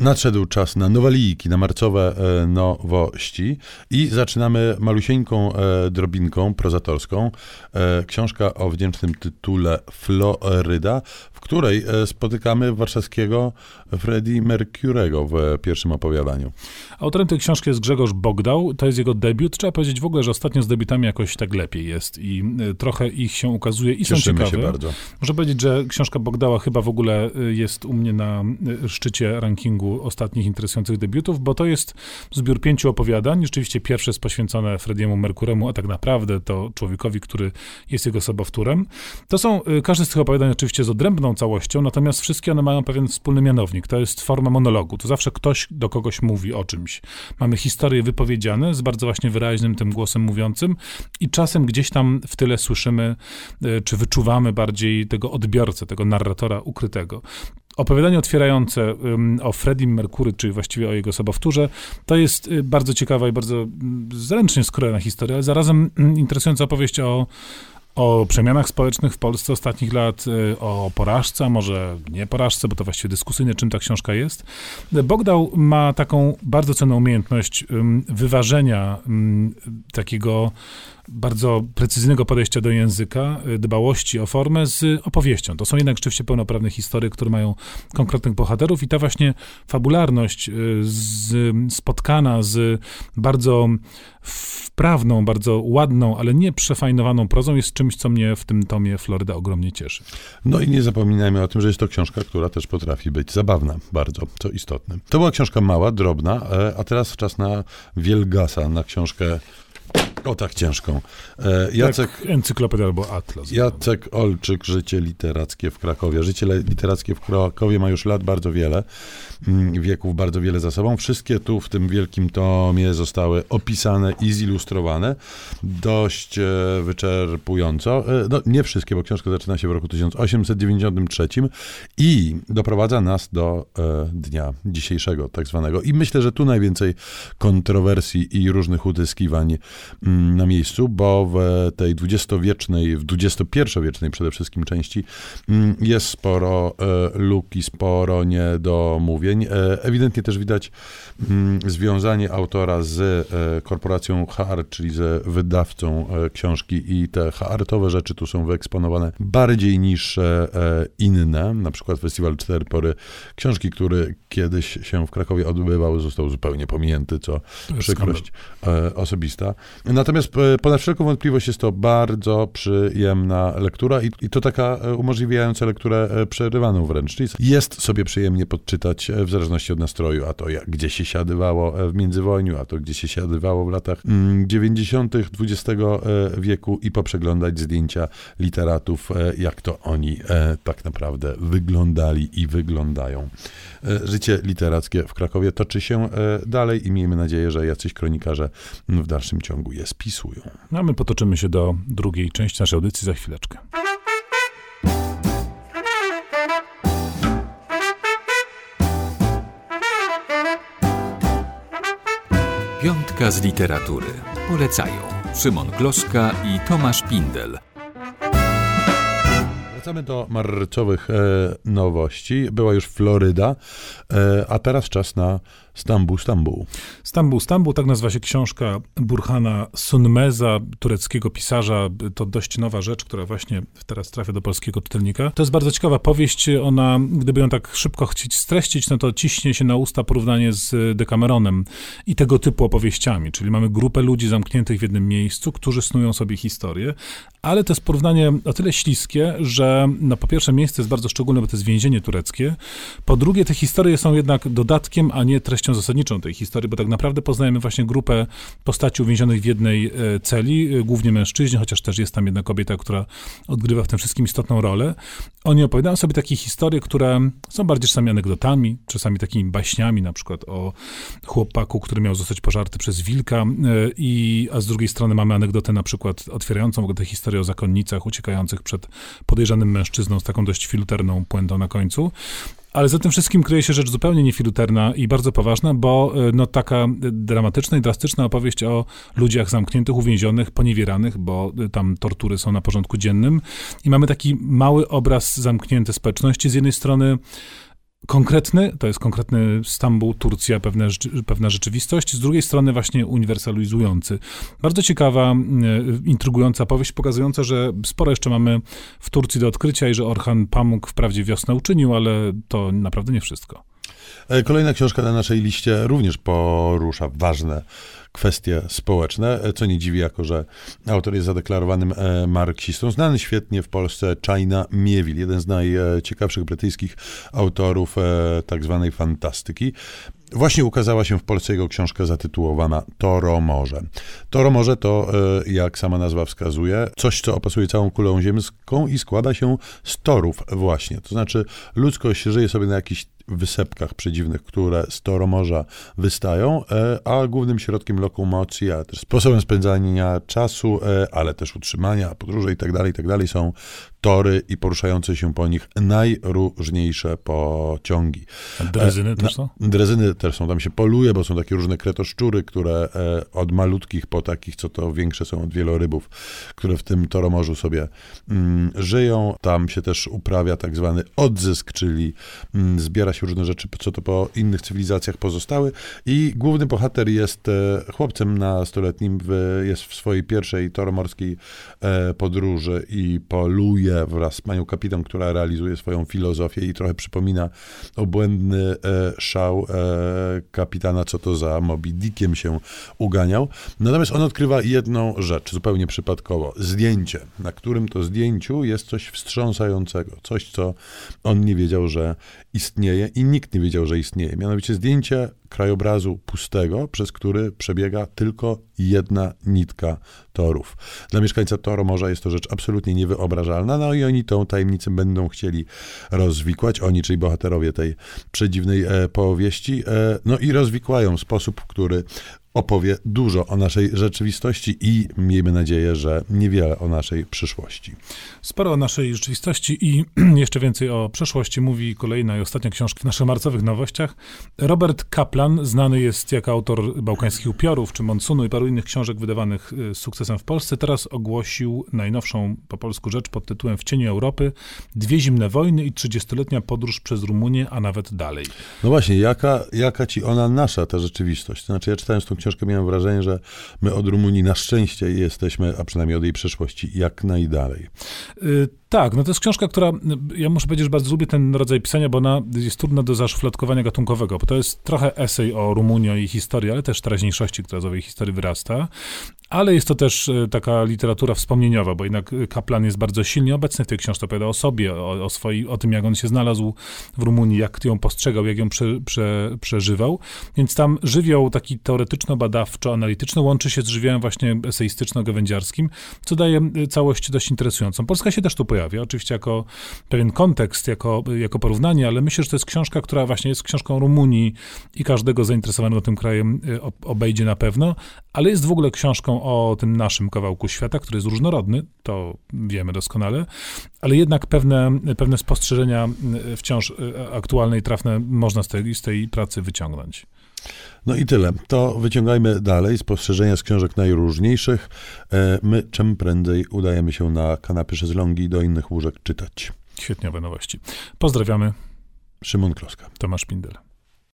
Nadszedł czas na nowalijki, na marcowe e, nowości i zaczynamy malusieńką e, drobinką prozatorską. E, książka o wdzięcznym tytule Floryda, w której spotykamy warszawskiego Freddie Mercurego w pierwszym opowiadaniu. Autorem tej książki jest Grzegorz Bogdał. To jest jego debiut. Trzeba powiedzieć w ogóle, że ostatnio z debiutami jakoś tak lepiej jest i trochę ich się ukazuje i Cieszymy są ciekawe. się bardzo. Muszę powiedzieć, że książka Bogdała chyba w ogóle jest u mnie na szczycie rankingu ostatnich interesujących debiutów, bo to jest zbiór pięciu opowiadań. Rzeczywiście pierwsze jest poświęcone Frediemu Merkuremu, a tak naprawdę to człowiekowi, który jest jego sobowtórem. To są, y, każdy z tych opowiadań oczywiście jest odrębną całością, natomiast wszystkie one mają pewien wspólny mianownik. To jest forma monologu. To zawsze ktoś do kogoś mówi o czymś. Mamy historie wypowiedziane z bardzo właśnie wyraźnym tym głosem mówiącym i czasem gdzieś tam w tyle słyszymy, y, czy wyczuwamy bardziej tego odbiorcę, tego narratora ukrytego. Opowiadanie otwierające o Freddie Mercury, czyli właściwie o jego sobowtórze, to jest y, bardzo ciekawa i bardzo mm, zręcznie skrojona historia, ale zarazem mm, interesująca opowieść o, o przemianach społecznych w Polsce ostatnich lat, y, o porażce, a może nie porażce, bo to właściwie dyskusyjne, czym ta książka jest. Bogdał ma taką bardzo cenną umiejętność wyważenia takiego bardzo precyzyjnego podejścia do języka, y, dbałości o formę z opowieścią. To są jednak rzeczywiście pełnoprawne historie, które mają konkretnych bohaterów i ta właśnie fabularność y, z, spotkana z bardzo wprawną, bardzo ładną, ale nie przefajnowaną prozą jest czymś, co mnie w tym tomie Floryda ogromnie cieszy. No i nie zapominajmy o tym, że jest to książka, która też potrafi być zabawna, bardzo, co istotne. To była książka mała, drobna, e, a teraz czas na Wielgasa, na książkę o tak ciężką. E, Jacek, Tak, encyklopedia albo atlas. Jacek Olczyk, Życie literackie w Krakowie. Życie literackie w Krakowie ma już lat bardzo wiele, mm, wieków bardzo wiele za sobą. Wszystkie tu w tym wielkim tomie zostały opisane i zilustrowane dość e, wyczerpująco. E, no, nie wszystkie, bo książka zaczyna się w roku 1893 i doprowadza nas do e, dnia dzisiejszego, tak zwanego. I myślę, że tu najwięcej kontrowersji i różnych utyskiwań mm, na miejscu, bo w tej dwudziestowiecznej, w XXI-wiecznej przede wszystkim części mm, jest sporo e, luki, sporo niedomówień. E, ewidentnie też widać mm, związanie autora z e, korporacją HR, czyli z wydawcą książki i te HR-owe rzeczy tu są wyeksponowane bardziej niż inne, na przykład Festiwal Cztery Pory Książki, który kiedyś się w Krakowie odbywał, został zupełnie pominięty, co przykrość osobista. Natomiast e, ponad wszelką wątpliwość jest to bardzo przyjemna lektura i, i to taka e, umożliwiająca lekturę e, przerywaną wręcz. Czyli jest sobie przyjemnie podczytać w zależności od nastroju, a to jak, gdzie się siadywało w międzywojniu, a to gdzie się siadywało w latach mm, 90. XX e, wieku i poprzeglądać zdjęcia literatów, jak to oni tak naprawdę wyglądali i wyglądają. Życie literackie w Krakowie toczy się dalej i miejmy nadzieję, że jacyś kronikarze w dalszym ciągu je spisują. No, a my potoczymy się do drugiej części naszej audycji za chwileczkę. Piątka z literatury. Polecają Szymon Gloszka i Tomasz Pindel. Wracamy do marcowych e, nowości. Była już Floryda, e, a teraz czas na Stambuł, Stambuł. Stambuł, Stambuł, tak nazywa się książka Burhana Sunmeza, tureckiego pisarza. To dość nowa rzecz, która właśnie teraz trafia do polskiego czytelnika. To jest bardzo ciekawa powieść. Ona, gdyby ją tak szybko chcieć streścić, no to ciśnie się na usta porównanie z Decameronem i tego typu opowieściami. Czyli mamy grupę ludzi zamkniętych w jednym miejscu, którzy snują sobie historię, ale to jest porównanie o tyle śliskie, że no, po pierwsze miejsce jest bardzo szczególne, bo to jest więzienie tureckie. Po drugie, te historie są jednak dodatkiem, a nie treścią zasadniczą tej historii, bo tak naprawdę poznajemy właśnie grupę postaci uwięzionych w jednej e, celi, e, głównie mężczyźni, chociaż też jest tam jedna kobieta, która odgrywa w tym wszystkim istotną rolę. Oni opowiadają sobie takie historie, które są bardziej czasami anegdotami, czasami takimi baśniami, na przykład o chłopaku, który miał zostać pożarty przez wilka, e, i, a z drugiej strony mamy anegdotę na przykład otwierającą tę historię o zakonnicach uciekających przed podejrzanym mężczyzną z taką dość filuterną puentą na końcu. Ale za tym wszystkim kryje się rzecz zupełnie niefiluterna i bardzo poważna, bo e, no, taka dramatyczna i drastyczna opowieść o ludziach zamkniętych, uwięzionych, poniewieranych, bo e, tam tortury są na porządku dziennym. I mamy taki mały obraz zamkniętej społeczności. Z jednej strony konkretny, to jest konkretny Stambuł, Turcja, pewne, pewna rzeczywistość, z drugiej strony właśnie uniwersalizujący. Bardzo ciekawa, intrygująca powieść, pokazująca, że sporo jeszcze mamy w Turcji do odkrycia i że Orhan Pamuk wprawdzie wiosnę uczynił, ale to naprawdę nie wszystko. E, kolejna książka na naszej liście również porusza ważne kwestie społeczne, e, co nie dziwi, jako że autor jest zadeklarowanym e, marksistą. Znany świetnie w Polsce China Mieville, jeden z najciekawszych brytyjskich autorów tak zwanej fantastyki. Właśnie ukazała się w Polsce jego książka zatytułowana Toro Morze. Toro Morze to, jak sama nazwa wskazuje, coś, co opasuje całą kulą ziemską i składa się z torów właśnie. To znaczy ludzkość żyje sobie na jakichś wysepkach przedziwnych, które z Toromorza wystają, e, a głównym środkiem lokomocji, a też sposobem spędzania czasu, e, ale też utrzymania, podróży itd., tak itd. Tak są tory i poruszające się po nich najróżniejsze pociągi. A drezyny też są? Drezyny też są, tam się poluje, bo są takie różne kretoszczury, które e, od malutkich po takich, co to większe są od wielorybów, które w tym toromorzu sobie mm, żyją. Tam się też uprawia tak zwany odzysk, czyli mm, zbiera się różne rzeczy, co to po innych cywilizacjach pozostały i główny bohater jest e, chłopcem nastoletnim, w, jest w swojej pierwszej toromorskiej e, podróży i poluje wraz z panią kapitan, która realizuje swoją filozofię i trochę przypomina obłędny e, szał kapitana, co to za Moby Dickiem się uganiał. Natomiast on odkrywa jedną rzecz, zupełnie przypadkowo. Zdjęcie, na którym to zdjęciu jest coś wstrząsającego, coś, co on nie wiedział, że istnieje i nikt nie wiedział, że istnieje. Mianowicie zdjęcie krajobrazu pustego, przez który przebiega tylko jedna nitka torów. Dla mieszkańca Toru Morza jest to rzecz absolutnie niewyobrażalna, no i oni tą tajemnicę będą chcieli rozwikłać, oni, czyli bohaterowie tej przedziwnej e, powieści, e, no i rozwikłają sposób, który opowie dużo o naszej rzeczywistości i miejmy nadzieję, że niewiele o naszej przyszłości. Sporo o naszej rzeczywistości i jeszcze więcej o przeszłości mówi kolejna i ostatnia książka w naszych marcowych nowościach. Robert Kaplan, znany jest jako autor Bałkańskich Upiorów czy Monsunu i paru innych książek wydawanych y, z sukcesem w Polsce, teraz ogłosił najnowszą po polsku rzecz pod tytułem W cieniu Europy Dwie zimne wojny i trzydziestoletnia podróż przez Rumunię, a nawet dalej. No właśnie, jaka, jaka ci ona nasza, ta rzeczywistość? To znaczy ja czytając tą książkę miałem wrażenie, że my od Rumunii na szczęście jesteśmy, a przynajmniej od jej przeszłości, jak najdalej. Y tak, no to jest książka, która, ja muszę powiedzieć, że bardzo lubię ten rodzaj pisania, bo ona jest trudna do zaszufladkowania gatunkowego, bo to jest trochę esej o Rumunii i historii, ale też teraźniejszości, która z owej historii wyrasta. Ale jest to też e, taka literatura wspomnieniowa, bo jednak Kaplan jest bardzo silnie obecny w tej książce, opowiada o sobie, o, o, swoi, o tym, jak on się znalazł w Rumunii, jak ją postrzegał, jak ją prze, prze, przeżywał. Więc tam żywioł taki teoretyczno-badawczo-analityczny łączy się z żywiołem właśnie eseistyczno-gawędziarskim, co daje e, całość dość interesującą. Polska się też tu pojawia, oczywiście jako pewien kontekst, jako, jako porównanie, ale myślę, że to jest książka, która właśnie jest książką Rumunii i każdego zainteresowanego tym krajem e, obejdzie na pewno, ale jest w ogóle książką o tym naszym kawałku świata, który jest różnorodny, to wiemy doskonale, ale jednak pewne, pewne spostrzeżenia e, wciąż e, aktualne i trafne można z tej, z tej pracy wyciągnąć. No i tyle. To wyciągajmy dalej spostrzeżenia z książek najróżniejszych. E, my czym prędzej udajemy się na kanapy szezlongi do innych łóżek czytać. Świetniowe nowości. Pozdrawiamy. Szymon Kloska. Tomasz Pindel.